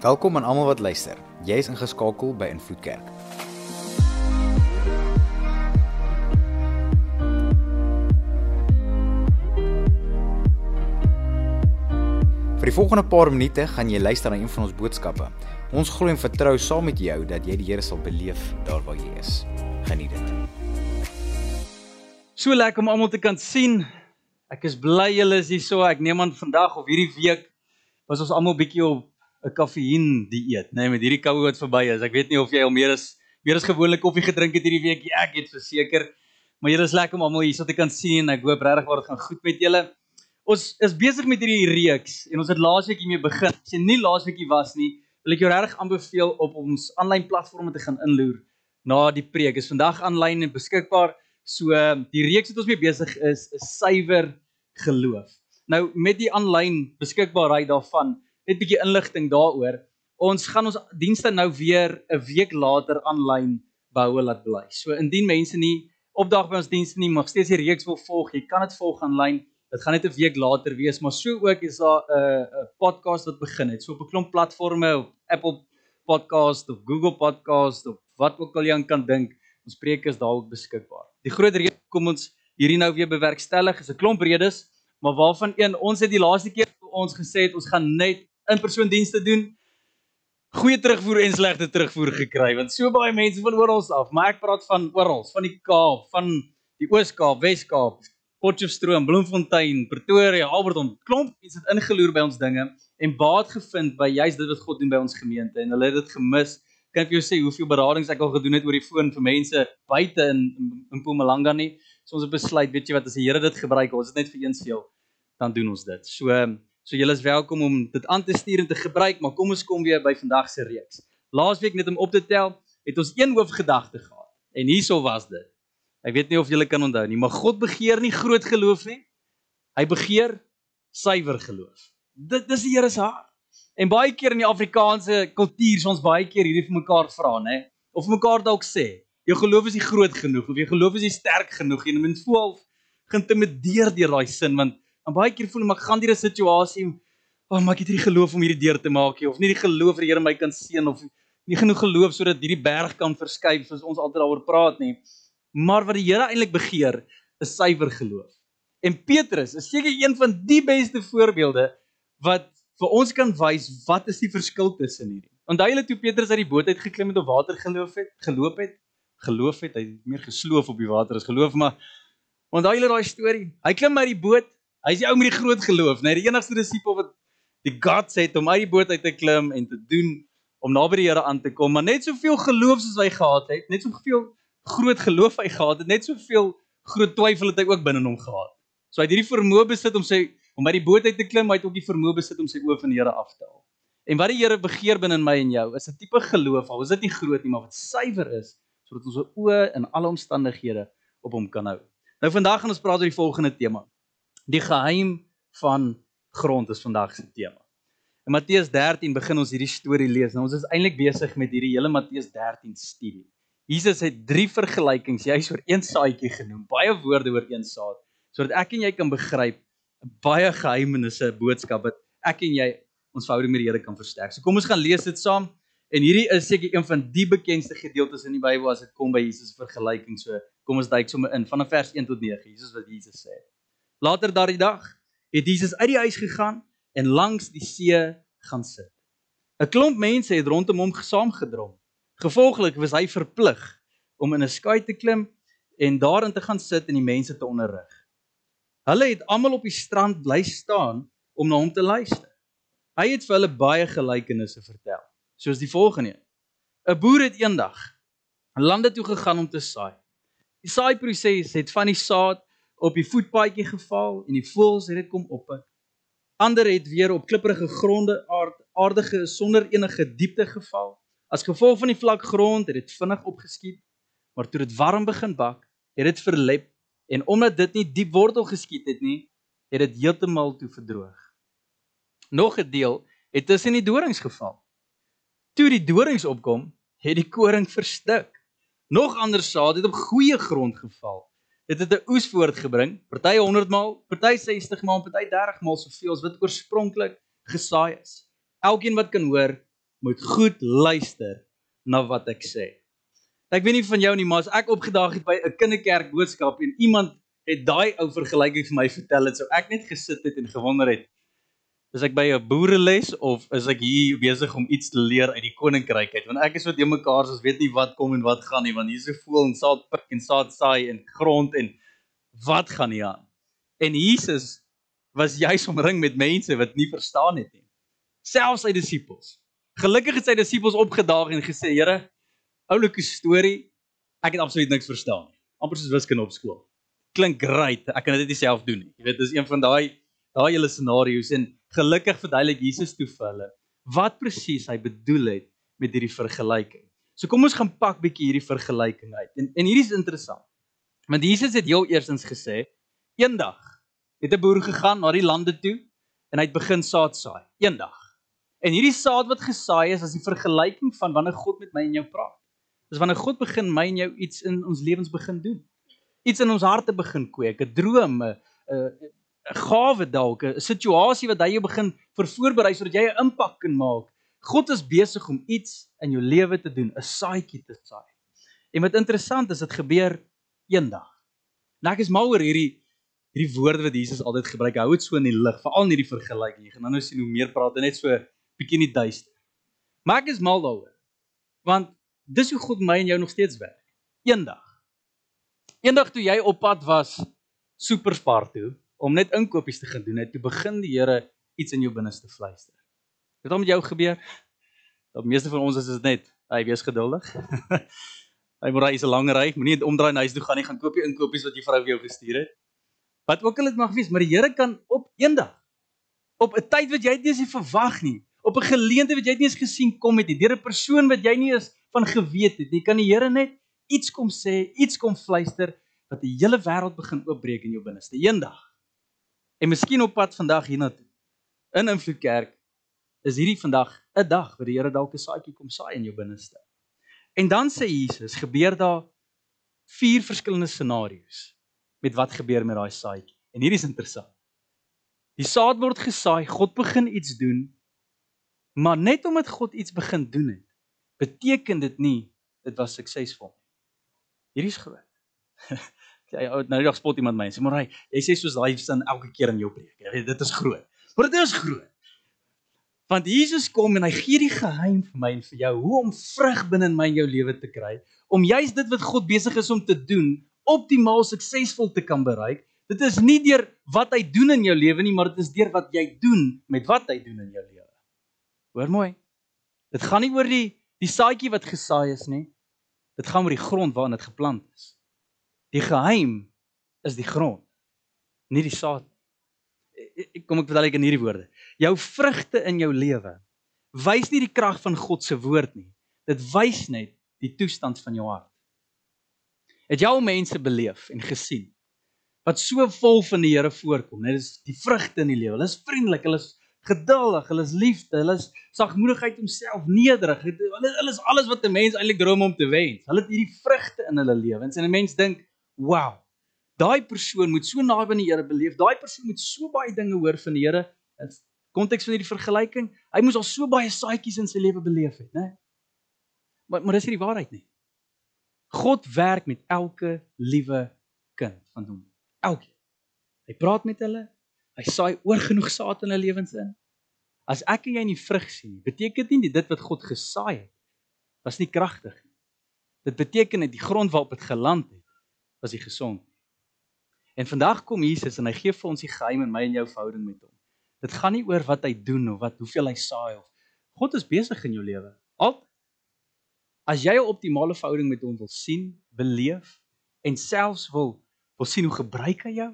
Welkom aan almal wat luister. Jy is ingeskakel by Invloed Kerk. Vir die volgende paar minute gaan jy luister na een van ons boodskappe. Ons glo en vertrou saam met jou dat jy die Here sal beleef daar waar jy is. Geniet dit. So lekker om almal te kan sien. Ek is bly julle is hier so. Ek neem aan vandag of hierdie week was ons almal bietjie op 'n kafeïen dieet, nê, nee, met hierdie koue wat verby is. Ek weet nie of jy al meer as meer as gewoonlik koffie gedrink het hierdie week. Ja, ek het verseker. Maar julle is lekker om almal hier so te kan sien. Ek hoop regtig waar dit gaan goed met julle. Ons is besig met hierdie reeks en ons het laasweek hiermee begin. As jy nie laasweek hier was nie, wil ek jou regtig aanbeveel op ons aanlyn platforms te gaan inloer na die preek. Is vandag aanlyn en beskikbaar. So die reeks wat ons mee besig is, is suiwer geloof. Nou met die aanlyn beskikbaarheid daarvan, net bietjie inligting daaroor. Ons gaan ons dienste nou weer 'n week later aanlyn behou laat bly. So indien mense nie opdag by ons dienste nie, mag steeds die reeks wil volg. Jy kan dit volg aanlyn. Dit gaan net 'n week later wees, maar so ook is daar 'n 'n podcast wat begin het. So op 'n klomp platforms op Apple Podcast of Google Podcast of wat ook al jy aan kan dink, ons preek is daar ook beskikbaar. Die groot rede kom ons hierdie nou weer bewerkstellig is 'n klomp redes, maar waarvan een ons het die laaste keer ons gesê het ons gaan net in persoon dienste doen. Goeie terugvoer en slegte terugvoer gekry want so baie mense van oral af, maar ek praat van oral, van die Kaap, van die Oos-Kaap, Wes-Kaap, Potchefstroom, Bloemfontein, Pretoria, Alberton, klomp mense het ingeloer by ons dinge en baat gevind by juist dit wat God doen by ons gemeente en hulle het dit gemis. Kan ek vir jou sê hoeveel beradings ek al gedoen het oor die foon vir mense buite in in, Mpumalanga nie. So ons het besluit, weet jy wat, as die Here dit gebruik, ons dit net vir een seël, dan doen ons dit. So so julle is welkom om dit aan te stuur en te gebruik, maar kom ons kom weer by vandag se reeks. Laasweek net om op te tel, het ons een hoofgedagte gehad. En hierso was dit. Ek weet nie of julle kan onthou nie, maar God begeer nie groot geloof nie. Hy begeer suiwer geloof. Dit dis die Here se hart. En baie keer in die Afrikaanse kultuur is ons baie keer hierdie vir mekaar vra, nê? Of vir mekaar dalk sê, jou geloof is nie groot genoeg of jou geloof is nie sterk genoeg nie. Mens voel geïntimideer deur daai sin want en baie keer voel ek gaan deur 'n situasie, o, oh, maar ek het hierdie geloof om hierdie deur te maak nie of nie die geloof dat die Here my kan seën of nie genoeg geloof sodat hierdie berg kan verskuif soos ons altyd daaroor praat nie. Maar wat die Here eintlik begeer, is suiwer geloof. En Petrus is seker een van die beste voorbeelde wat vir ons kan wys wat is die verskil tussen hierdie. Onthou julle toe Petrus uit die boot uit geklim het op water geloof het, geloop het, geloof het, hy het meer gesloof op die water as geloof, maar onthou julle daai storie? Hy klim uit die boot, hy's die ou met die groot geloof, nee, die enigste disipel wat die God sê om uit die boot uit te klim en te doen om naby die Here aan te kom, maar net soveel geloof soos hy gehad het, net soveel groot geloof hy gehad het, net soveel groot twyfel het hy ook binne hom gehad. So hy het hierdie vermoë besit om sy om by die boot uit te klim, hy het ook die vermoë besit om sy oë van die Here af te haal. En wat die Here begeer binne in my en jou, is 'n tipe geloof, al is dit nie groot nie, maar wat suiwer is, sodat ons oë in alle omstandighede op hom kan hou. Nou vandag gaan ons praat oor die volgende tema. Die geheim van grond is vandag se tema. In Matteus 13 begin ons hierdie storie lees. Nou ons is eintlik besig met hierdie hele Matteus 13 studie. Jesus het drie vergelykings juis oor een saadjie genoem, baie woorde oor een saad, sodat ek en jy kan begryp 'n baie geheimenisse boodskap wat ek en jy ons verhouding met die Here kan versterk. So kom ons gaan lees dit saam. En hierdie is seker een van die bekendste gedeeltes in die Bybel as dit kom by Jesus vergelyking. So kom ons duik sommer in vanaf vers 1 tot 9. Jesus wat Jesus sê. Later daardie dag het Jesus uit die huis gegaan en langs die see gaan sit. 'n Klomp mense het rondom hom gesaamgedrom. Gevolglik was hy verplig om in 'n skei te klim en daarin te gaan sit en die mense te onderrig. Hulle het almal op die strand bly staan om na hom te luister. Hy het vir hulle baie gelykenisse vertel, soos die volgende. 'n Boer het eendag lande toe gegaan om te saai. Die saaiproses het van die saad op die voetpaadjie geval en die voëls het dit kom oppik. Ander het weer op klipprige gronde aard, aardige sonder enige diepte geval. As gevolg van die vlak grond het dit vinnig opgeskiet, maar toe dit warm begin bak, het dit verlep en omdat dit nie diep wortel geskiet het nie, het dit heeltemal toe verdroog. Nog 'n deel het tussen die dorings geval. Toe die dorings opkom, het die koring verstik. Nog ander saad het op goeie grond geval. Dit het 'n oes voortgebring, party 100 maal, party 60 maal, party 30 maal soveel as wat oorspronklik gesaai is. Elkeen wat kan hoor, moet goed luister na wat ek sê. Ek weet nie van jou nie, maar as ek opgedaag het by 'n kinderkerk boodskap en iemand het daai ou vergelyking vir my vertel het, sou ek net gesit het en gewonder het, is ek by 'n boereles of is ek hier besig om iets te leer uit die koninkryk uit? Want ek is so te mekaar, ons weet nie wat kom en wat gaan nie, want hier so voel en saad pik en saad saai en grond en wat gaan hier aan? En Jesus was juis omring met mense wat nie verstaan het nie. Selfs sy disippels. Gelukkig het sy disippels opgedaag en gesê, "Here, oulike storie, ek het absoluut niks verstaan nie. Amper soos wiskunde op skool. Klink great, ek kan dit nie self doen nie. Jy weet, dis een van daai daai hele scenario's en gelukkig verduidelik Jesus toe vir hulle wat presies hy bedoel het met hierdie vergelyking. So kom ons gaan pak bietjie hierdie vergelyking uit. En en hierdie is interessant. Want Jesus het heel eersins gesê, eendag het 'n boer gegaan na die lande toe en hy het begin saad saai. Eendag. En hierdie saad wat gesaai is, is die vergelyking van wanneer God met my en jou praat. Dis wanneer God begin my en jou iets in ons lewens begin doen. Iets in ons harte begin kweek, 'n droom, 'n 'n gawe dalk, 'n situasie wat hy jou begin voorberei sodat jy 'n impak kan maak. God is besig om iets in jou lewe te doen, 'n saadjie te saai. En wat interessant is, dit gebeur eendag. Nou ek is mal oor hierdie hierdie woorde wat Jesus altyd gebruik. Hou dit so in die lig, veral in hierdie vergelyking. Jy gaan nou sien hoe meer praat en net so bietjie in die duister. Maar ek is mal daaroor. Want dis hoe God my en jou nog steeds werk. Eendag. Eendag toe jy op pad was Superspar toe om net inkopies te gaan doen, het toe begin die Here iets in jou binneste fluister. Het met jou gebeur? Dat meeste van ons is dit net, hy wees geduldig. hy moet ry is 'n lang ry, moenie omdraai na huis toe gaan nie, gaan koop jy inkopies wat jy vrou vir jou gestuur het. Wat ook al dit mag wees, maar die Here kan op eendag op 'n tyd wat jy dit nie verwag nie, op 'n geleentheid wat jy nie eens gesien kom het nie, deur 'n persoon wat jy nie eens van geweet het nie, kan die Here net iets kom sê, iets kom fluister wat die hele wêreld begin oopbreek in jou binneste eendag. En miskien op pad vandag hiernatoe. In Invloed Kerk is hierdie vandag 'n dag waar die Here dalk 'n saadjie kom saai in jou binneste. En dan sê Jesus, gebeur daar vier verskillende scenario's met wat gebeur met daai saadjie. En hierdie is interessant. Die saad word gesaai, God begin iets doen, maar net omdat God iets begin doen het, beteken dit nie dit was suksesvol nie. Hierdie is groot. Ou nou dag spot iemand my en sê maar hy, jy sê soos daai sin elke keer in jou preek. Jy weet dit is groot. Maar dit is groot. Want Jesus kom en hy gee die geheim vir my en vir jou hoe om vrug binne in my en jou lewe te kry, om juist dit wat God besig is om te doen, optimaal suksesvol te kan bereik. Dit is nie deur wat hy doen in jou lewe nie, maar dit is deur wat jy doen met wat hy doen in jou lewe. Hoor mooi. Dit gaan nie oor die die saadjie wat gesaai is nie. Dit gaan oor die grond waarin dit geplant is. Die geheim is die grond, nie die saad. Ek kom ek vertel ek in hierdie woorde. Jou vrugte in jou lewe wys nie die krag van God se woord nie. Dit wys net die toestand van jou hart. Het al mense beleef en gesien wat so vol van die Here voorkom? Dit is die vrugte in die lewe. Hulle is vriendelik, hulle is geduldig, hulle is liefde, hulle is sagmoedigheid homself, nederig. Hulle hulle is alles wat 'n mens eintlik droom om te wens. Hulle het hierdie vrugte in hulle lewens en 'n mens dink, "Wow, daai persoon moet so naby aan die Here beleef. Daai persoon moet so baie dinge hoor van die Here." In konteks van hierdie vergelyking, hy moes al so baie saadjies in sy lewe beleef het, né? Maar maar dis nie die waarheid nie. God werk met elke liewe kind van hom. Elkeen. Hy praat met hulle, Hy saai oorgenoeg saad in hulle lewens in. As ek en jy nie vrug sien nie, beteken dit nie dit wat God gesaai het was nie kragtig nie. Dit beteken net die grond waarop dit geland het was nie gesond. En vandag kom Jesus en hy gee vir ons die geheim in my en jou verhouding met hom. Dit gaan nie oor wat hy doen of wat hoeveel hy saai of God is besig in jou lewe. Al as jy 'n optimale verhouding met hom wil sien, beleef en selfs wil wil sien hoe gebruik hy jou,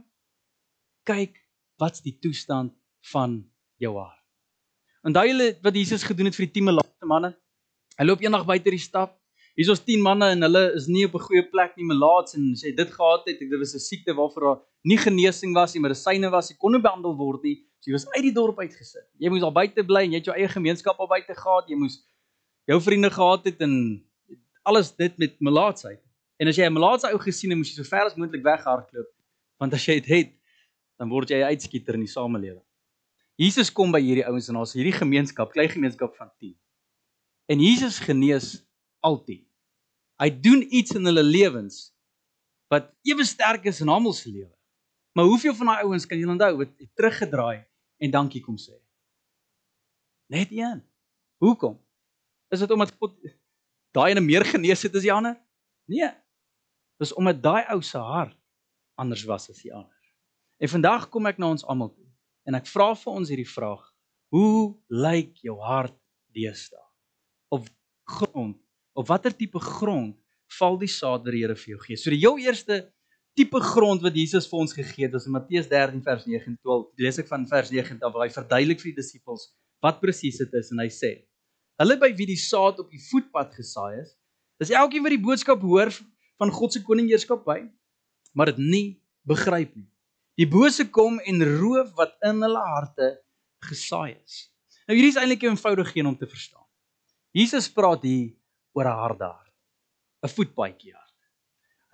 kyk wat's die toestand van jou hart. Onthou julle wat Jesus gedoen het vir die 10 melate manne? Hy loop eendag buite die stad. Hier's ons 10 manne en hulle is nie op 'n goeie plek nie, melaats en sê dit gehad het, dit was 'n siekte waarvoor daar nie genesing was nie, medisyne was, jy kon nie behandel word nie. So jy was uit die dorp uitgesit. Jy moes al buite bly en jy het jou eie gemeenskap al buite gehad. Jy moes jou vriende gehad het en alles dit met melaatsheid. En as jy 'n melaatse ou gesien het, moes jy so ver as moontlik weghardloop, want as jy dit het, dan word jy 'n uitskieter in die samelewing. Jesus kom by hierdie ouens en ons hierdie gemeenskap, klein gemeenskap van 10. En Jesus genees altyd. Hy doen iets in hulle lewens wat ewe sterk is in almal se lewe. Maar hoeveel van daai ouens kan jy onthou wat teruggedraai en dankie kom sê? Net een. Hoekom? Is dit omdat God daai ene meer genees het as die ander? Nee. Dis omdat daai ou se hart anders was as die ander. En vandag kom ek na ons almal toe en ek vra vir ons hierdie vraag: Hoe lyk jou hart deesdae? Of grond, of watter tipe grond val die saad wat die Here vir jou gee? So die jou eerste tipe grond wat Jesus vir ons gegee het, is in Matteus 13 vers 9 en 12. Lees ek van vers 9 af waar hy verduidelik vir die disippels wat presies dit is en hy sê: Hulle by wie die saad op die voetpad gesaai is, dis elkeen wat die boodskap hoor van God se koninginneskap by, maar dit nie begryp nie. Die bose kom en roof wat in hulle harte gesaai is. Nou hierdie is eintlik 'n eenvoudige een om te verstaan. Jesus praat hier oor 'n harde hart, 'n voetpadjie hart.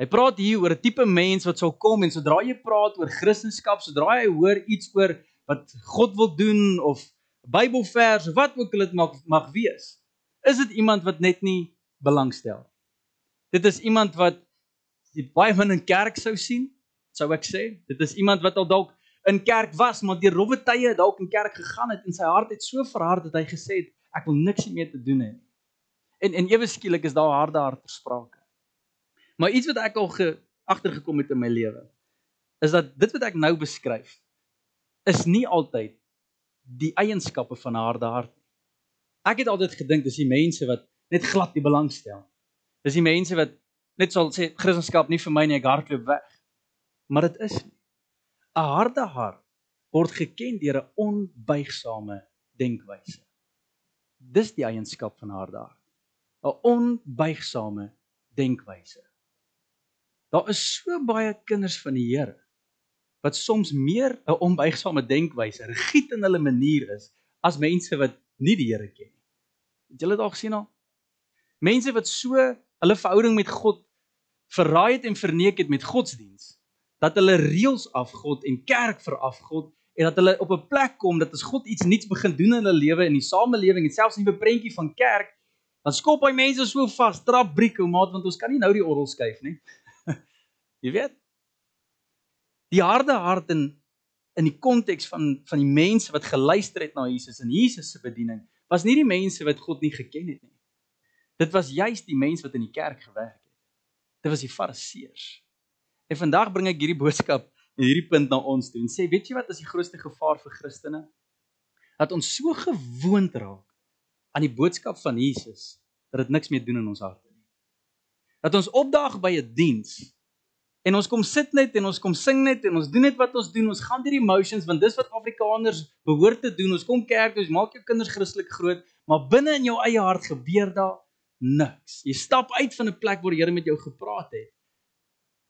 Hy praat hier oor 'n tipe mens wat sal kom en sodra jy praat oor Christendom, sodra hy hoor iets oor wat God wil doen of Bybelvers of wat ook al dit mag mag wees, is dit iemand wat net nie belangstel. Dit is iemand wat jy baie min in kerk sou sien, sou ek sê. Dit is iemand wat al dalk in kerk was, maar deur rowwe tye dalk in kerk gegaan het en sy hart het so verhard dat hy gesê het ek wil niks meer te doen hê nie. En en ewe skielik is daar harde hart versprake. Maar iets wat ek al agtergekom het in my lewe is dat dit wat ek nou beskryf is nie altyd die eienskappe van 'n harde hart. Ek het altyd gedink dis die mense wat net glad nie belangstel. Dis die mense wat net sal sê Christendom nie vir my nie, ek hardloop weg. Maar dit is nie. 'n Harde hart word geken deur 'n onbuigsame denkwyse. Dis die eienskap van 'n harde hart. 'n Onbuigsame denkwyse. Daar is so baie kinders van die Here wat soms meer 'n onbuigsame denkwyse, rigied in hulle manier is as mense wat nie die Here ken nie. Het julle al gesien al? Mense wat so hulle verhouding met God verraai het en verneek het met godsdiens dat hulle reëls afgod en kerk verafgod en dat hulle op 'n plek kom dat as God iets nuuts begin doen in hulle lewe in die samelewing en selfs 'n nuwe prentjie van kerk dan skop hy mense so vas trap brieke maat want ons kan nie nou die orgel skuif nie. Jy weet die harde hart in in die konteks van van die mense wat geluister het na Jesus en Jesus se bediening was nie die mense wat God nie geken het nie. Dit was juis die mense wat in die kerk gewerk het. Dit was die fariseërs. En vandag bring ek hierdie boodskap en hierdie punt na ons toe en sê weet jy wat is die grootste gevaar vir Christene? Dat ons so gewoond raak aan die boodskap van Jesus dat dit niks meer doen in ons harte nie. Dat ons opdaag by 'n diens En ons kom sit net en ons kom sing net en ons doen net wat ons doen. Ons gaan deur die emotions want dis wat Afrikaners behoort te doen. Ons kom kerk, ons maak jou kinders Christelik groot, maar binne in jou eie hart gebeur daar niks. Jy stap uit van 'n plek waar die Here met jou gepraat het.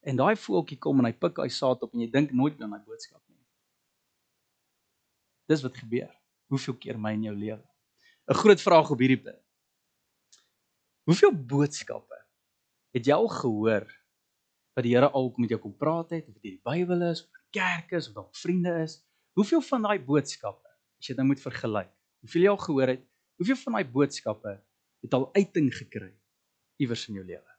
En daai voeltjie kom en hy pik hy saad op en jy dink nooit aan daai boodskap nie. Dis wat gebeur. Hoeveel keer my in jou lewe? 'n Groot vraag op hierdie punt. Hoeveel boodskappe het jy al gehoor wat die Here al met jou kom praat het of dit die Bybel is of kerk is of dalk vriende is. Hoeveel van daai boodskappe, as jy dit nou moet vergelyk, hoeveel jy al gehoor het, hoeveel van daai boodskappe het al uiting gekry iewers in jou lewe?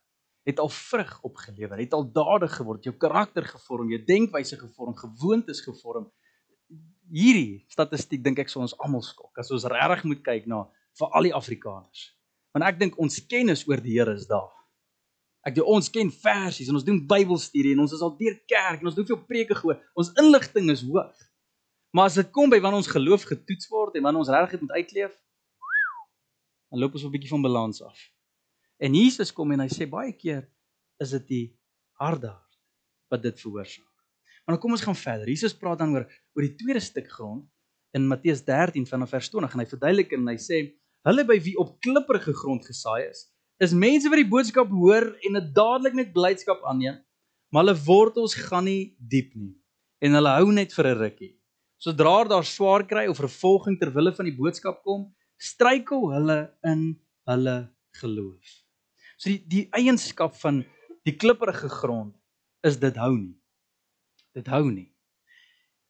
Het al vrug opgelewer, het al dade geword, jou karakter gevorm, jou denkwyse gevorm, gewoontes gevorm. Hierdie statistiek dink ek sou ons almal skok as ons regtig moet kyk na vir al die Afrikaners. Want ek dink ons kennis oor die Here is daar. Ek doen ons ken versies en ons doen Bybelstudie en ons is al deur kerk en ons doen veel preke gehoor. Ons inligting is hoog. Maar as dit kom by wanneer ons geloof getoets word en wanneer ons regtig moet uitleef, dan loop ons 'n bietjie van balans af. En Jesus kom en hy sê baie keer is dit die harde hart wat dit veroorsaak. Maar dan kom ons gaan verder. Jesus praat dan oor oor die tweede stuk grond in Matteus 13 vanaf vers 20 en hy verduidelik en hy sê hulle by wie op klipprige grond gesaai is is mense wat die boodskap hoor en dit dadelik met blydskap aanneem, maar hulle wortels gaan nie diep nie en hulle hou net vir 'n rukkie. Sodra daar swaar kry of vervolging ter wille van die boodskap kom, struikel hulle in hulle geloof. So die die eienskap van die klipprige grond is dit hou nie. Dit hou nie.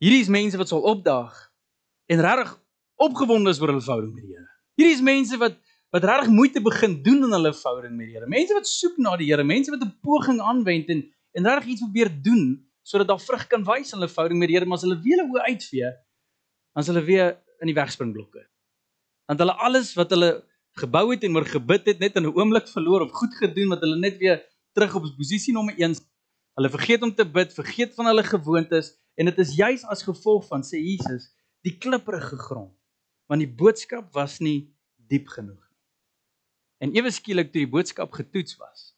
Hierdie is mense wat sal opdaag en regtig opgewonde is oor hulle verhouding met die Here. Hierdie is mense wat wat regtig moeite begin doen in hulle verhouding met die Here. Mense wat soek na die Here, mense wat 'n poging aanwend en en regtig iets probeer doen sodat daar vrug kan wys in hulle verhouding met die Here, maar as hulle weer hulle oë uitvee, dan is hulle weer in die wegspringblokke. Want hulle alles wat hulle gebou het en oor gebid het net in 'n oomblik verloor of goed gedoen wat hulle net weer terug op posisie nommer 1. Hulle vergeet om te bid, vergeet van hulle gewoontes en dit is juis as gevolg van sê Jesus die klipprige grond. Want die boodskap was nie diep genoeg nie. En ewe skielik toe die boodskap getoets was,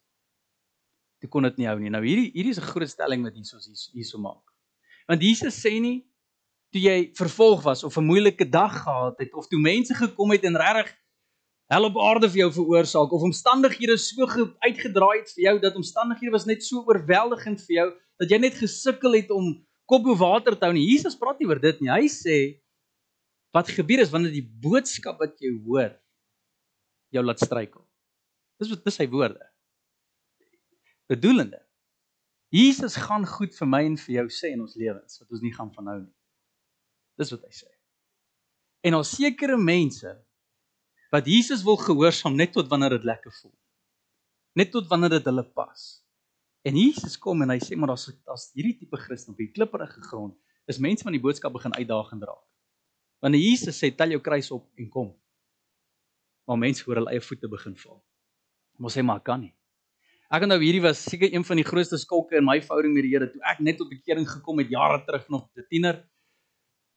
toe kon dit nie hou nie. Nou hierdie hierdie is 'n groot stelling wat hierso hierso maak. Want Jesus sê nie toe jy vervolg was of 'n moeilike dag gehad het of toe mense gekom het en regtig hel op aarde vir jou veroorsaak of omstandighede so uitgedraai het vir jou dat omstandighede was net so oorweldigend vir jou dat jy net gesukkel het om kop bo water te hou nie. Jesus praat nie oor dit nie. Hy sê wat gebeur is wanneer die boodskap wat jy hoor jou laat struikel. Dis wat dis sy woorde. Bedoelende. Jesus gaan goed vir my en vir jou sê in ons lewens wat ons nie gaan vanhou nie. Dis wat hy sê. En al sekere mense wat Jesus wil gehoorsaam net tot wanneer dit lekker voel. Net tot wanneer dit hulle pas. En Jesus kom en hy sê maar daar's as hierdie tipe Christen op die klipprige grond is mense van die boodskap begin uitdagend raak. Wanneer Jesus sê tel jou kruis op en kom. Maar mense hoor hulle eie voete begin val. Ons sê maar kan nie. Ek onthou hierdie was seker een van die grootste skolke in my verhouding met die Here toe ek net tot bekering gekom het jare terug nog 'n tiener.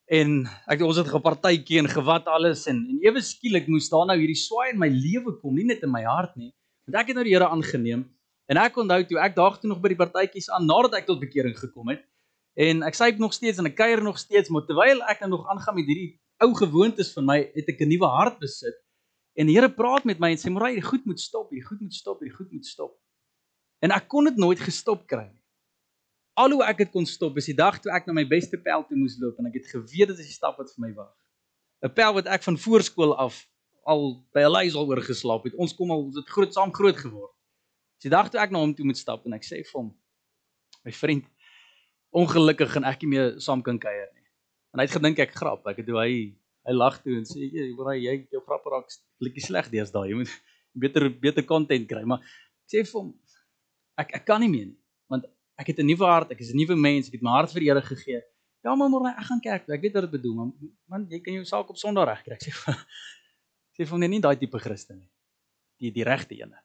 En ek ons het gepartytjie en gewat alles en en ewe skielik moes daar nou hierdie swaai in my lewe kom, nie net in my hart nie, want ek het nou die Here aangeneem en ek onthou toe ek daag toe nog by die partytjies aan nadat ek tot bekering gekom het en ek sê ek nog steeds en ek kuier nog steeds, maar terwyl ek nou nog aangaan met hierdie ou gewoontes van my, het ek 'n nuwe hart besit. En die Here praat met my en sê: "Morai, jy goed moet stop, jy goed moet stop, jy goed moet stop." En ek kon dit nooit gestop kry nie. Al hoe ek dit kon stop is die dag toe ek na my beste pel toe moes loop en ek het geweet dit is die stap wat vir my wag. 'n Pel wat ek van voorskool af al by lys al oor geslaap het. Ons kom al ons het groot saam groot geword. Dis die dag toe ek na hom toe moet stap en ek sê vir hom: "My vriend, ongelukkig gaan ek nie meer saam kan kuier nie." En hy het gedink ek grap. Ek het hoe hy hy lag toe en sê: "Jy, jy jou grap raak bietjie sleg deesdae. Jy moet beter beter content kry." Maar ek sê vir hom: ek ek kan nie meer nie want ek het 'n nuwe hart, ek is 'n nuwe mens, ek het my hart vir die Here gegee. Ja, maar môre ek gaan kerk toe. Ek weet wat dit bedoel, maar man, jy kan jou saak op Sondag regkry. Ek sê sê vir hom nee, nie daai tipe Christen nie. Die die regte ene.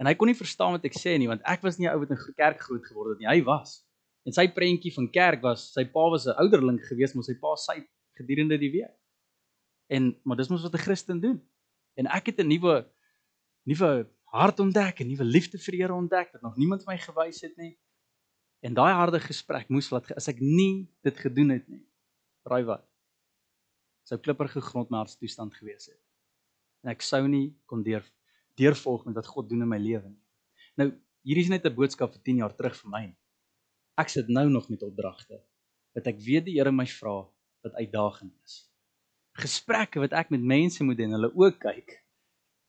En hy kon nie verstaan wat ek sê nie want ek was nie 'n ou wat in kerk groot geword het nie. Hy was. En sy prentjie van kerk was sy pa was 'n ouderling geweest, maar sy pa sy gedurende die week. En maar dis mos wat 'n Christen doen. En ek het 'n nuwe nuwe hart ontdek, 'n nuwe liefde vir die Here ontdek wat nog niemand my gewys het nie. En daai harde gesprek moes laat as ek nie dit gedoen het nie. Raai wat? Sou klipper gegrond my hartstoestand gewees het. En ek sou nie kon deur deurvolg met wat God doen in my lewe nie. Nou, hierdie is net 'n boodskap vir 10 jaar terug vir my. Ek sit nou nog met opdragte wat ek weet die Here my vra wat uitdagend is. Gesprekke wat ek met mense moet doen, hulle ook kyk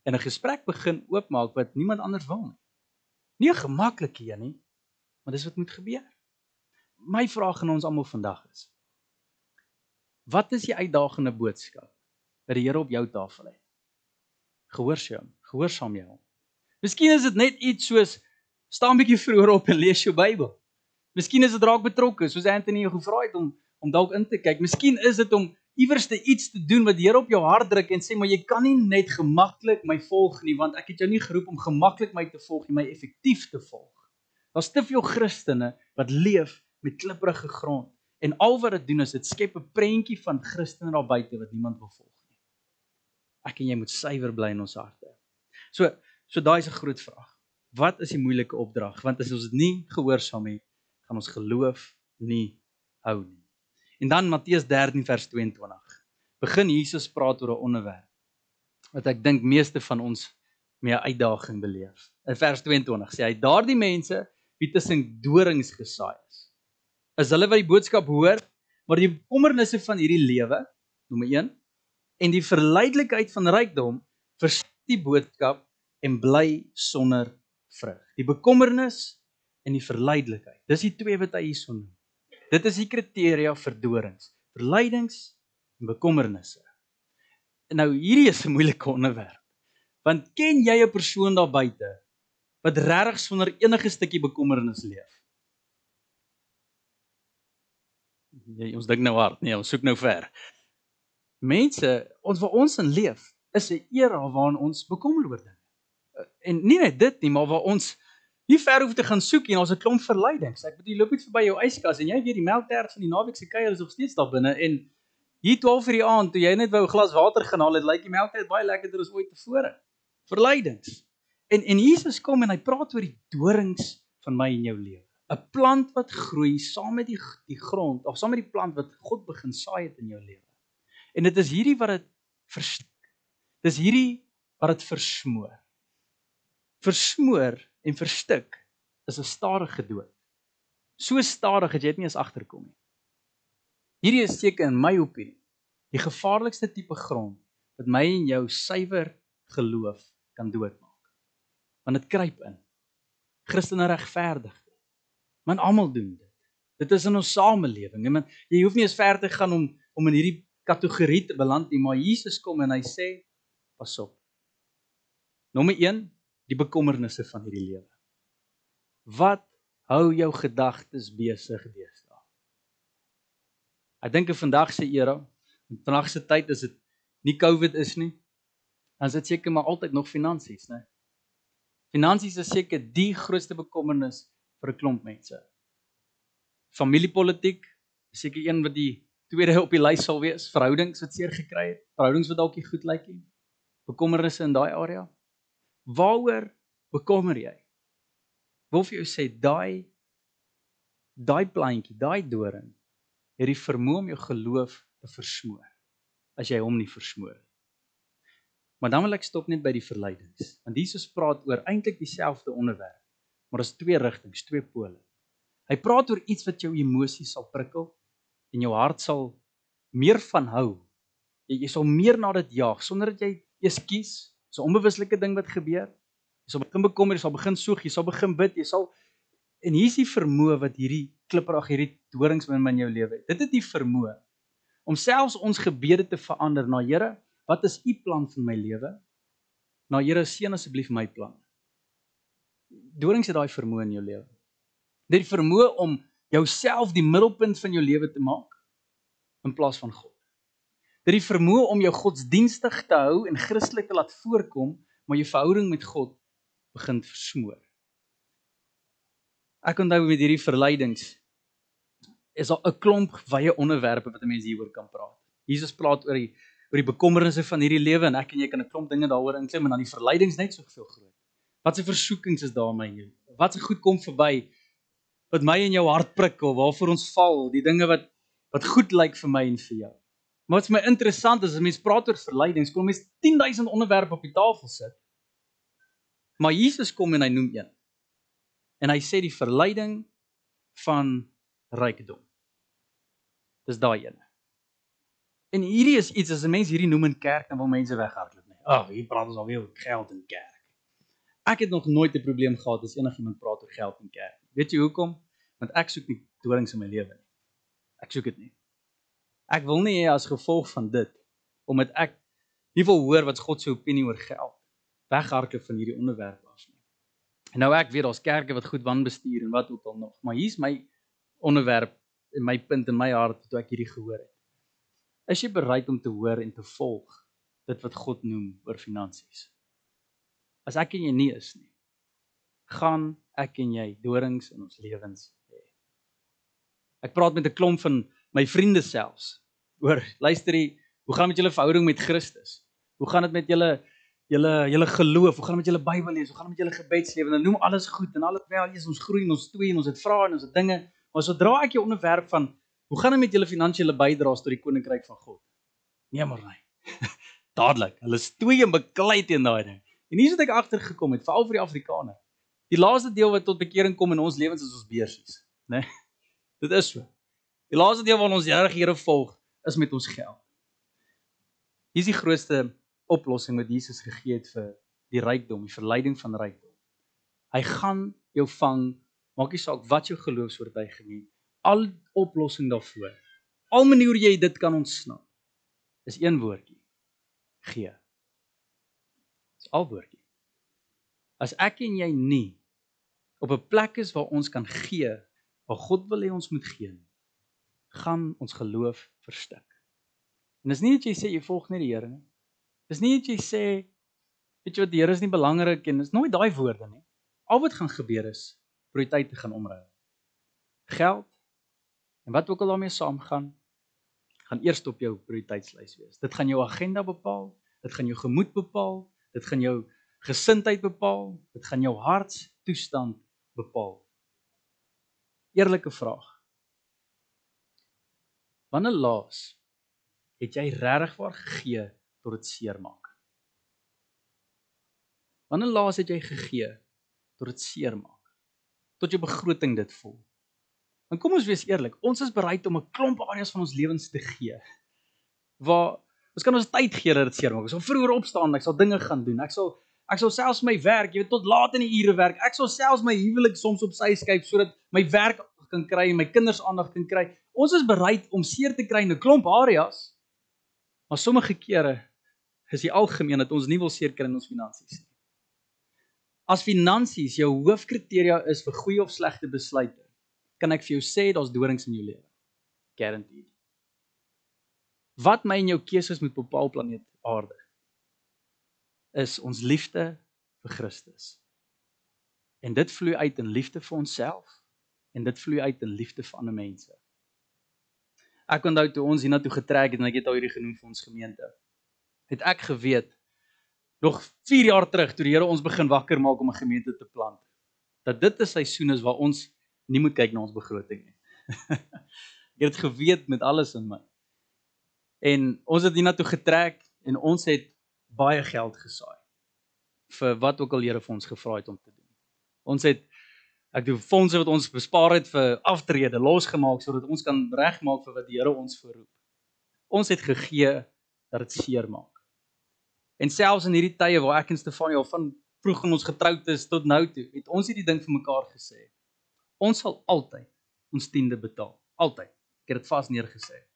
en 'n gesprek begin oopmaak wat niemand anders wil nie. Nie 'n gemaklike een nie, maar dis wat moet gebeur. My vraag aan ons almal vandag is: Wat is die uitdagende boodskap wat die Here op jou tafel het? Gehoorsaam, gehoorsaam jy hom. Miskien is dit net iets soos staan bietjie vroeër op en lees jou Bybel. Miskien is dit raak betrokke, soos Anthony jou gevra het om om dalk in te kyk. Miskien is dit om iewers te iets te doen wat die Here op jou hart druk en sê maar jy kan nie net gemaklik my volg nie want ek het jou nie geroep om gemaklik my te volg nie, my effektief te volg. Daar's te veel Christene wat leef met klipprige grond en al wat dit doen is dit skep 'n prentjie van Christene daar buite wat niemand wil volg nie. Ek en jy moet suiwer bly in ons harte. So, so daai is 'n groot vraag. Wat is die moeilike opdrag? Want as ons dit nie gehoorsaam het, gaan ons geloof nie hou nie. En dan Matteus 13 vers 22. Begin Jesus praat oor 'n onderwerp wat ek dink meeste van ons mee 'n uitdaging beleef. In vers 22 sê hy: "Daardie mense wie tussen dorings gesaai is, is hulle wat die boodskap hoor, maar die bekommernisse van hierdie lewe, nommer 1, en die verleidelikheid van rykdom versit die boodskap en bly sonder vrug. Die bekommernis en die verleidelikheid. Dis die twee wat hy hierson noem. Dit is die kriteria vir dorings, verleidings en bekommernisse. Nou hierdie is 'n moeilike onderwerp. Want ken jy 'n persoon daar buite wat regtig sonder enige stukkie bekommernis leef? Jy ons dink nou hard, nee, ons soek nou ver. Mense, ons waar ons in leef, is 'n era waarin ons bekommer oor dinge. En nie net dit nie, maar waar ons nie ver hoef te gaan soek nie, ons het 'n klomp verleidings. Ek bedoel, jy loop net verby jou yskas en jy weet die melktert van die naweek se kuier is nog steeds daar binne en hier 12 vir die aand toe jy net wou 'n glas water gaan haal, dit lyk die melktert baie lekkerder as ooit tevore. Verleidings. En en Jesus kom en hy praat oor die dorings van my en jou lewe. 'n Plant wat groei saam met die die grond of saam met die plant wat God begin saai het in jou lewe. En dit is hierdie wat dit verstik. Dis hierdie wat dit versmoor. Versmoor en verstik is 'n stadige dood. So stadig dat jy dit nie eens agterkom nie. Hierdie is seker in my opinie die gevaarlikste tipe grond wat my en jou suiwer geloof kan doodmaak. Want dit kruip in. Christene regverdig dit. Man almal doen dit. Dit is in ons samelewing. Man, jy hoef nie eens ver te gaan om om in hierdie kategorie te beland nie, maar Jesus kom en hy sê pas op. Nommer 1 die bekommernisse van hierdie lewe. Wat hou jou gedagtes besig deesdae? Ek dink in vandag se era, in vandag se tyd is dit nie COVID is nie. Dan is dit seker maar altyd nog finansies, né? Finansies is seker die grootste bekommernis vir 'n klomp mense. Familiepolitiek is seker een wat die tweede op die lys sal wees. Verhoudings wat seer gekry het, verhoudings wat dalk nie goed lyk nie. Bekommernisse in daai area. Waaroor bekommer jy? Wil vir jou sê daai daai plantjie, daai doring het die vermoë om jou geloof te versmoor as jy hom nie versmoor nie. Maar dan wil ek stop net by die verleidings, want Jesus praat oor eintlik dieselfde onderwerp, maar daar's twee rigtings, twee pole. Hy praat oor iets wat jou emosies sal prikkel en jou hart sal meer van hou. Jy, jy sal meer na dit jaag sonder dat jy eers kies Dis 'n onbewuslike ding wat gebeur. Jy sal begin bekommer, jy sal begin soek, jy sal begin bid, jy sal en hier's die vermoë wat hierdie klipperag hierdie dorings in in jou lewe het. Dit het die vermoë om selfs ons gebede te verander na Here, wat is u plan vir my lewe? Na Here, seën asseblief my plan. Dorings het daai vermoë in jou lewe. Dit vermoë om jouself die middelpunt van jou lewe te maak in plaas van God dat die vermoë om jou godsdienstig te hou en Christelik te laat voorkom, maar jou verhouding met God begin versmoor. Ek onthou met hierdie verleidings is daar 'n klomp wye onderwerpe wat 'n mens hieroor kan praat. Jesus praat oor die oor die bekommernisse van hierdie lewe en ek en jy kan 'n klomp dinge daaroor inklim en dan die verleidings net soveel groot. Wat se versoekings is daar my lewe? Wat se goed kom verby wat my in jou hart prikkel, waarvoor ons val, die dinge wat wat goed lyk vir my en vir jou. Maar wat vir my interessant is, as mense praat oor verleidings, kom mense 10000 onderwerpe op die tafel sit. Maar Jesus kom en hy noem een. En hy sê die verleiding van rykdom. Dis daai een. En hierdie is iets as 'n mens hierdie noem in kerk dan wil mense weghardloop nie. Ag, oh, hier praat ons alweer oor geld in kerk. Ek het nog nooit 'n probleem gehad as enigiemand praat oor geld in kerk. Weet jy hoekom? Want ek soek nie dorings in my lewe nie. Ek soek dit nie. Ek wil nie hê as gevolg van dit omdat ek nie wil hoor wat God se opinie oor geld weghardloop van hierdie onderwerp af nie. En nou ek weet daar's kerke wat goed wanbestuur en wat ook al nog, maar hier's my onderwerp en my punt in my hart toe ek hierdie gehoor het. Is jy bereid om te hoor en te volg dit wat God noem oor finansies? As ek en jy nie is nie, gaan ek en jy dorings in ons lewens hê. Ek praat met 'n klomp van my vriende selfs oor luister jy, hoe gaan met julle verhouding met Christus? Hoe gaan dit met julle julle julle geloof? Hoe gaan dit met julle Bybel lees? Hoe gaan dit met julle gebedslewe? Dan noem alles goed en alles wel, Jesus, ons groei en ons twee en ons het vrae en ons het dinge. Maar sodra ek jou onderwerp van hoe gaan dit met julle finansiële bydraes tot die koninkryk van God? Nee maar nee. Dadelik. Hulle is twee en beklei teen daai ding. En hier het ek agtergekom het, veral vir die Afrikaners. Die laaste deel wat tot bekering kom in ons lewens is ons beursies, né? Nee? Dit is so. Die laaste deel waar ons reg Here volg, is met ons geld. Hier is die grootste oplossing wat Jesus gegee het vir die rykdom, die verleiding van rykdom. Hy gaan jou vang, maak nie saak wat jou geloofsvertuiging is, al oplossing daarvoor. Al maniere jy dit kan ontsnap is een woordjie. gee. Dis al woordjie. As ek en jy nie op 'n plek is waar ons kan gee, waar God wil hê ons moet gee, gaan ons geloof verstik. En dis nie dat jy sê jy volg net die Here nie. Dis nie dat jy sê weet jy wat die Here is nie belangrik en dis nooit daai woorde nie. Al wat gaan gebeur is prioriteite gaan omruil. Geld en wat ook al daarmee saamgaan, gaan eers op jou prioriteitslys wees. Dit gaan jou agenda bepaal, dit gaan jou gemoed bepaal, dit gaan jou gesindheid bepaal, dit gaan jou hartstoestand bepaal. Eerlike vraag. Wanneer laas het jy regwaar gegee tot dit seermaak? Wanneer laas het jy gegee tot dit seermaak? Tot jou begroting dit voel. En kom ons wees eerlik, ons is bereid om 'n klomp areas van ons lewens te gee. Waar ons kan ons tyd gee dat dit seermaak. Ek sal vroeër opstaan, ek sal dinge gaan doen. Ek sal ek sal selfs my werk, jy weet tot laat in die ure werk. Ek sal selfs my huwelik soms op sy skuif sodat my werk kan kry en my kinders aandag kan kry. Ons is bereid om seer te kry in 'n klomp areas. Maar sommige kere is die algemeen dat ons nie wil seer kry in ons finansies nie. As finansies jou hoofkriteria is vir goeie of slegte besluite, kan ek vir jou sê daar's dorings in jou lewe. Guaranteed. Wat my en jou keuses moet bepaal planeet Aarde is ons liefde vir Christus. En dit vloei uit in liefde vir onsself en dit vloei uit in liefde vir ander mense. Ek onthou toe ons hiernatoe getrek het en ek het al hierdie genoem vir ons gemeente. Het ek geweet nog 4 jaar terug toe die Here ons begin wakker maak om 'n gemeente te plant dat dit 'n seisoen is waar ons nie moet kyk na ons begroting nie. ek het geweet met alles in my. En ons het hiernatoe getrek en ons het baie geld gesaai vir wat ook al Here vir ons gevra het om te doen. Ons het ek doen fondse wat ons bespaar het vir aftrede losgemaak sodat ons kan regmaak vir wat die Here ons voorroep. Ons het gegee dat dit seer maak. En selfs in hierdie tye waar ek en Stefanie al van vroeg in ons getroud is tot nou toe, het ons hierdie ding vir mekaar gesê. Ons sal altyd ons tiende betaal, altyd. Ek het dit vas neergesit.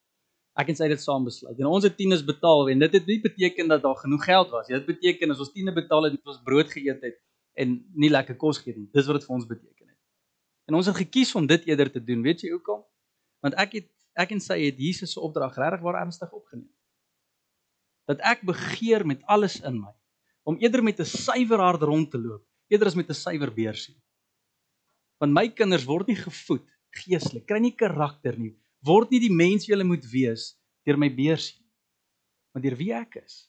Ek en sy het dit saam besluit. En ons het tiendes betaal en dit het nie beteken dat daar genoeg geld was. Dit beteken as ons tiende betaal het, het ons brood geëet het en nie lekker kos geëet nie. Dis wat dit vir ons beteken. En ons het gekies om dit eerder te doen. Weet jy hoekom? Want ek het ek en sy het Jesus se opdrag regtig waar ernstig opgeneem. Dat ek begeer met alles in my om eerder met 'n suiwer hart rond te loop, eerder as met 'n suiwer beursie. Want my kinders word nie gevoed geestelik, kry nie karakter nie, word nie die mens wie hulle moet wees deur my beursie maar deur wie ek is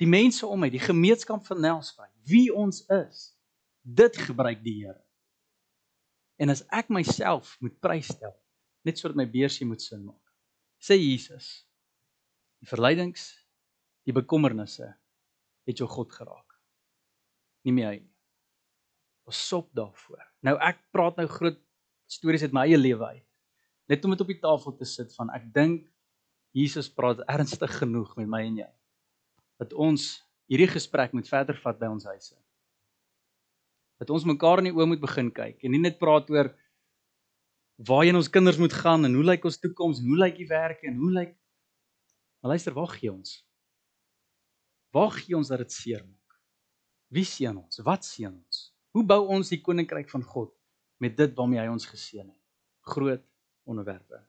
die mense om my die gemeenskap van Nelsvry wie ons is dit gebruik die Here en as ek myself moet prystel net sodat my beursie moet sin maak sê Jesus die verleidings die bekommernisse het jou God geraak. Nie meer hy nie. Ons sop daarvoor. Nou ek praat nou groot stories uit my eie lewe uit. Net om dit op die tafel te sit van ek dink Jesus praat ernstig genoeg met my en jou dat ons hierdie gesprek moet verder vat by ons huise. Dat ons mekaar in die oë moet begin kyk en nie net praat oor waarheen ons kinders moet gaan en hoe lyk ons toekoms en hoe lyk die werk en hoe lyk Maar luister, waar gee ons? Waar gee ons dat dit seer maak? Wie seën ons? Wat seën ons? Hoe bou ons die koninkryk van God met dit waarmee hy ons geseën het? Groot onderwerpe.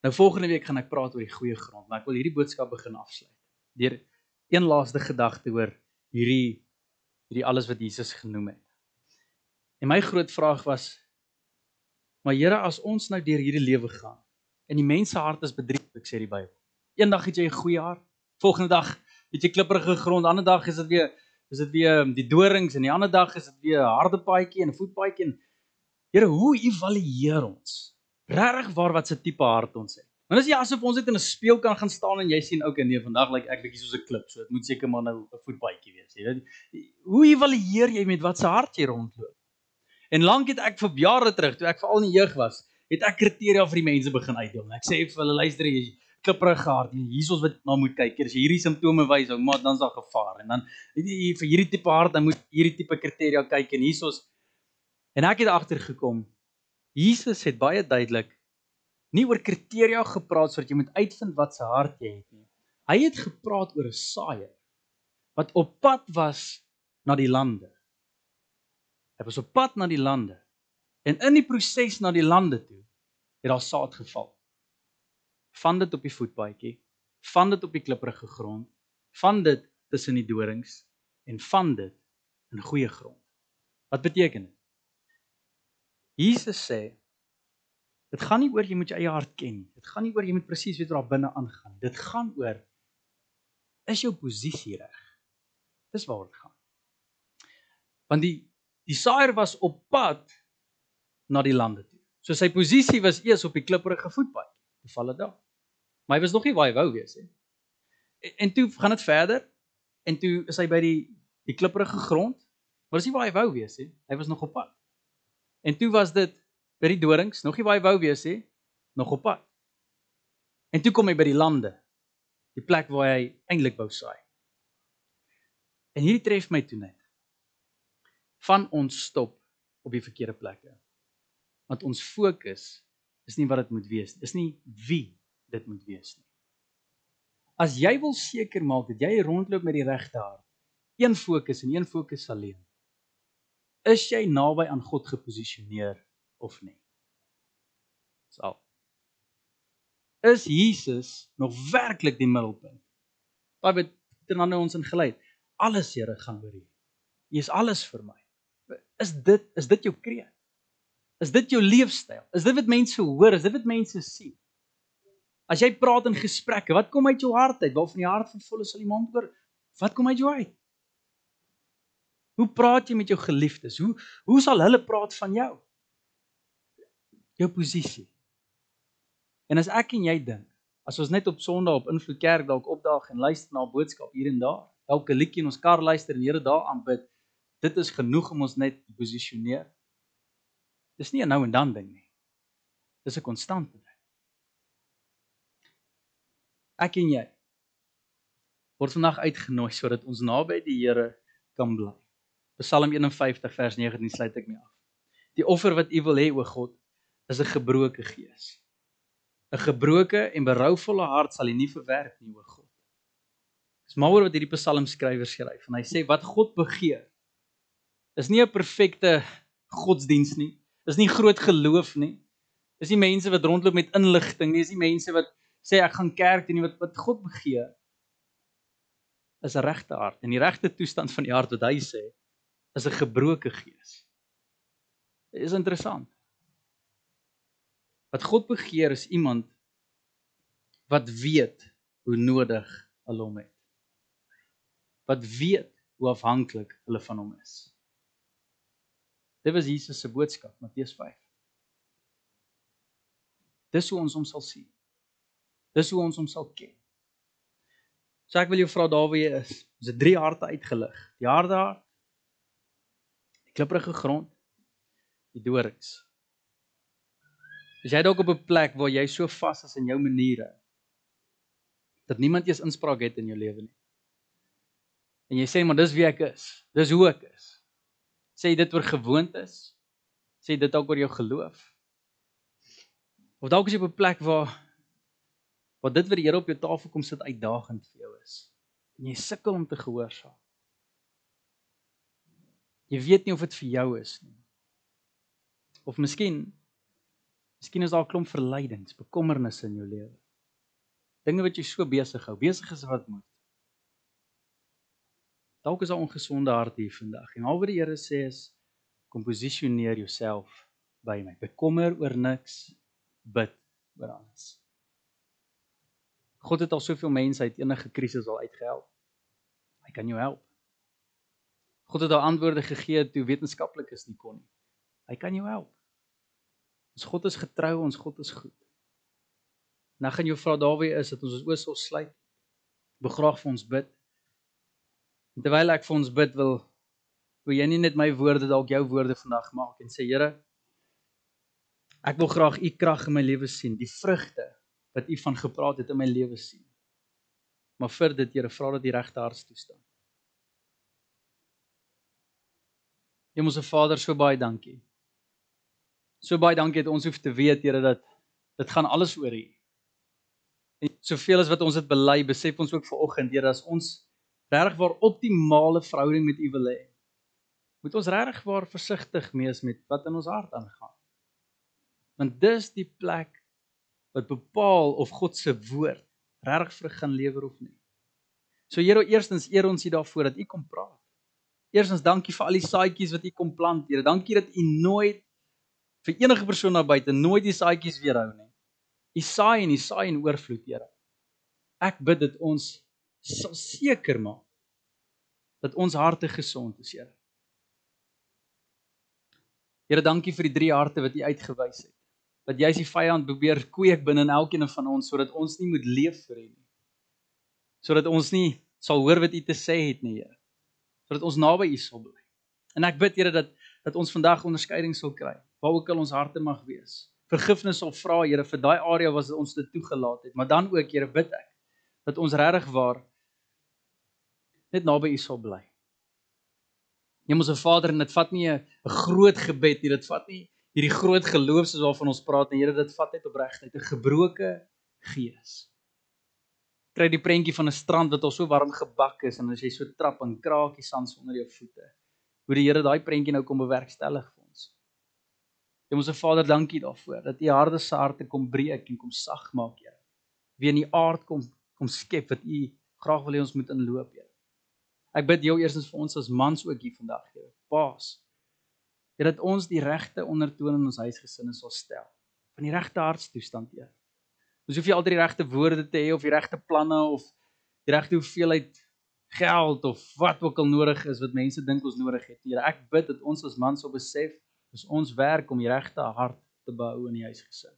Nou volgende week gaan ek praat oor die goeie grond, maar ek wil hierdie boodskap begin afsluit. Deur een laaste gedagte oor hierdie hierdie alles wat Jesus genoem het. En my groot vraag was maar Here, as ons nou deur hierdie lewe gaan en die mense hart is bedrieg, ek sê die Bybel. Eendag het jy 'n goeie hart, volgende dag het jy klipprige grond, ander dag is dit weer is dit weer die dorings en die ander dag is dit weer 'n harde paadjie en 'n voetpaadjie en Here, hoe evalueer ons? Regtig waar wat se tipe hart ons het? Want as jy asof ons net in 'n speel kan gaan staan en jy sien ook nee, vandag lyk like ek bietjie soos 'n klip, so dit moet seker maar nou 'n voetbaadjie wees, jy weet. Hoe evalueer jy met wat se hart jy rondloop? En lank het ek vir jare terug, toe ek veral in die jeug was, het ek kriteria vir die mense begin uitdeel. Ek sê vir hulle luister jy klipprige hart, hier is wat na moet kyk. As jy hierdie simptome wys, ou maar dan's daar gevaar. En dan vir hierdie tipe hart, dan moet hierdie tipe kriteria kyk en hiersoos En ek het agtergekom Jesus het baie duidelik nie oor kriteria gepraat sodat jy moet uitvind wat se hart jy het nie. Hy het gepraat oor 'n saaier wat op pad was na die lande. Hy was op pad na die lande. En in die proses na die lande toe het daar saad geval. Van dit op die voetpaadjie, van dit op die klipprige grond, van dit tussen die dorings en van dit in goeie grond. Wat beteken dit? Jesus sê dit gaan nie oor jy moet jou eie hart ken nie. Dit gaan nie oor jy moet presies weet wat daar binne aangaan. Dit gaan oor is jou posisie reg? Dis waaroor dit gaan. Want die die saaier was op pad na die lande toe. So sy posisie was eers op die klipprige voetpad. Toe val dit daar. Maar hy was nog nie waar hy wou wees nie. En, en toe gaan dit verder en toe is hy by die die klipprige grond. Maar dis nie waar hy wou wees nie. Hy was nog op pad. En toe was dit by die dorings, nog nie waar hy wou wees nie, nog op pad. En toe kom hy by die lande. Die plek waar hy eintlik wou saai. En hierdie tref my toe net. Van ons stop op die verkeerde plekke. Want ons fokus is nie wat dit moet wees nie. Dis nie wie dit moet wees nie. As jy wil seker maak dat jy rondloop met die regte hart, een fokus en een fokus alleen. Is jy naby aan God geposisioneer of nie? Sal. Is Jesus nog werklik die middelpunt? Daai wat dan nou ons ingelei. Alles Here gaan oor U. U is alles vir my. Is dit is dit jou kreet? Is dit jou leefstyl? Is dit wat mense hoor? Is dit wat mense sien? As jy praat in gesprekke, wat kom uit jou hart uit? Waarvan die hart vol is, sal die mond oor. Wat kom uit jou uit? Hoe praat jy met jou geliefdes? Hoe hoe sal hulle praat van jou? Jou posisie. En as ek en jy dink, as ons net op Sondag op Invloed Kerk dalk opdaag en luister na 'n boodskap hier en daar, dalk 'n liedjie in ons kar luister en Here daar aanbid, dit is genoeg om ons net te posisioneer. Dis nie 'n nou en dan ding nie. Dis 'n konstante ding ek en jy word vandag uitgenooi sodat ons naby die Here kan bly. Psalm 51 vers 19 sluit ek mee af. Die offer wat U wil hê o God is 'n gebroke gees. 'n Gebroke en berouvolle hart sal U nie verwerp nie o God. Dis maar oor wat hierdie Psalm skrywer skryf en hy sê wat God begeer is nie 'n perfekte godsdiens nie. Dis nie groot geloof nie. Dis nie mense wat rondloop met inligting nie, dis nie mense wat sê ek gaan kerk doen wat wat God begeer is 'n regte hart en die regte toestand van die hart wat hy sê is 'n gebroke gees. Dit is interessant. Wat God begeer is iemand wat weet hoe nodig hulle hom het. Wat weet hoe afhanklik hulle van hom is. Dit was Jesus se boodskap Matteus 5. Dis hoe ons hom sal sien. Dis hoe ons hom sal ken. So ek wil jou vra daar waar jy is. Ons het drie harte uitgelig. Die harde hart, die klipprige grond, die dorings. Is jy dalk op 'n plek waar jy so vas is in jou maniere dat niemand eens inspraak het in jou lewe nie? En jy sê maar dis wie ek is. Dis hoe ek is. Sê dit oor gewoontes? Sê dit dalk oor jou geloof? Of dalk is jy op 'n plek waar wat dit wat die Here op jou tafel kom sit uitdagend vir jou is. En jy sukkel om te gehoorsaam. Jy weet nie of dit vir jou is nie. Of miskien miskien is daar 'n klomp verleidings, bekommernisse in jou lewe. Dinge wat jy so besig hou, besig is wat moet. Dalk is daar ongesonde hart hier vandag. En al wat die Here sê is kom posisioneer jouself by my. Bekommer oor niks, bid oor alles. God het al soveel mense uit enige krisis al uitgehelp. Hy kan jou help. God het al antwoorde gegee toe wetenskaplikes nie kon nie. Hy kan jou help. Ons God is getrou, ons God is goed. Nou gaan jou vra Dawie is dat ons ons oë sal sluit. Begraag vir ons bid. En terwyl ek vir ons bid wil wil jy nie net my woorde dalk jou woorde vandag maak en sê Here ek wil graag u krag in my lewe sien, die vrugte wat u van gepraat het in my lewe sien. Maar vir dit, Here, vra dat die regte hartstoestand. Hemelse Vader, so baie dankie. So baie dankie dat ons hoef te weet, Here, dat dit gaan alles oor U. En soveel as wat ons dit bely, besef ons ook vanoggend, Here, as ons regtig waar optimale verhouding met U wil hê, moet ons regtig waar versigtig wees met wat in ons hart aangaan. Want dis die plek wat bepaal of God se woord regtig vrug gaan lewer of nie. So Here, eerstens eer ons U daarvoor dat U kom praat. Eerstens dankie vir al die saadjies wat U kom plant, Here. Dankie dat U nooit vir enige persoon daar buite nooit die saadjies weerhou nie. U saai en U saai in oorvloed, Here. Ek bid dat ons sal seker maak dat ons harte gesond is, Here. Here, dankie vir die drie harte wat U uitgewys het. Dat jy as die vyand probeer kweek binne in elkeen van ons sodat ons nie moet leef vir U nie. Sodat ons nie sal hoor wat U te sê het nie, Here. Sodat ons naby U sal bly. En ek bid Here dat dat ons vandag onderskeiding sal kry waar ook al ons harte mag wees. Vergifnis sal vra Here vir daai area wat ons dit toegelaat het, maar dan ook Here bid ek dat ons regtig waar net naby U sal bly. Hemelse Vader, en dit vat nie 'n groot gebed nie, dit vat nie hierdie groot geloof soos waarvan ons praat nie, Here, dit vat net opregtheid, 'n gebroke gees. Kry die prentjie van 'n strand wat al so warm gebak is en as jy so trap en kraakie sand onder jou voete. Hoe die Here daai prentjie nou kom bewerkstellig vir ons. Vader, dankie daarvoor dat U harde harte kom breek en kom sag maak, Here. Wie in die aard kom kom skep wat U graag wil hê ons moet inloop, Here. Ek bid jou eerstens vir ons as mans ook hier vandag, Here. Paas. Here dat ons die regte ondertoon in ons huisgesinne sal stel. Van die regte hartstoestand, Here. Ons hoef nie altyd die regte woorde te hê of die regte planne of die regte hoeveelheid geld of wat ook al nodig is wat mense dink ons nodig het. Here, ek bid dat ons as mans sal besef dis ons werk om die regte hart te behou in die huisgesin.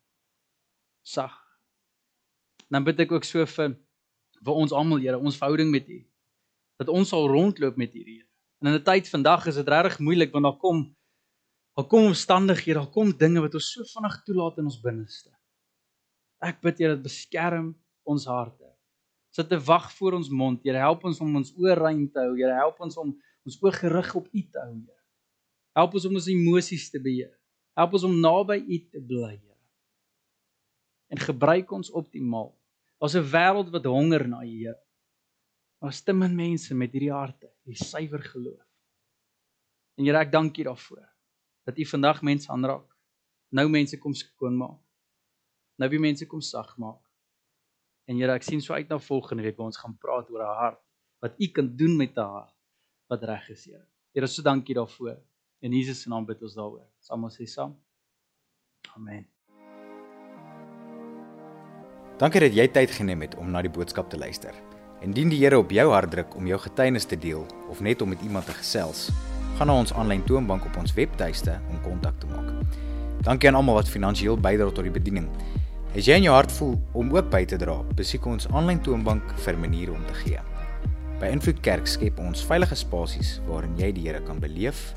Sag. Dan bid ek ook so vir vir ons almal, Here, ons verhouding met U. Dat ons sal rondloop met U, Here. En in 'n tyd vandag is dit regtig moeilik want daar kom daar kom omstandighede, daar kom dinge wat ons so vinnig toelaat in ons binneste. Ek bid Here dat beskerm ons harte. Sit te wag voor ons mond, Here, help ons om ons oë rein te hou, Here, help ons om ons oë gerig op U te hou, Here. Help ons om ons emosies te beheer. Help ons om naby U te bly, Here. En gebruik ons optimaal. Ons 'n wêreld wat honger na U, Here. Ons te min mense met hierdie harte, hierdie suiwer geloof. En Here, ek dank U daarvoor dat U vandag mense aanraak. Nou mense kom skoon maak. Nou wie mense kom sag maak. En Here, ek sien so uit na volgende week waar ons gaan praat oor 'n hart wat U kan doen met 'n hart wat reg is, Here. Here, so dankie daarvoor. In Jesus se naam bid ons daaroor. Saam ons sê saam. Amen. Dankie dat jy tyd geneem het om na die boodskap te luister. Indien die Here op jou hart druk om jou getuienis te deel of net om met iemand te gesels, gaan na ons aanlyn toonbank op ons webtuiste om kontak te maak. Dankie aan almal wat finansiëel bydra tot die bediening. As jy in jou hart voel om ook by te dra, besoek ons aanlyn toonbank vir maniere om te gee. By Invloed Kerk skep ons veilige spasies waarin jy die Here kan beleef,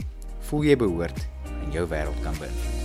voel jy behoort en jou wêreld kan beïnvloed.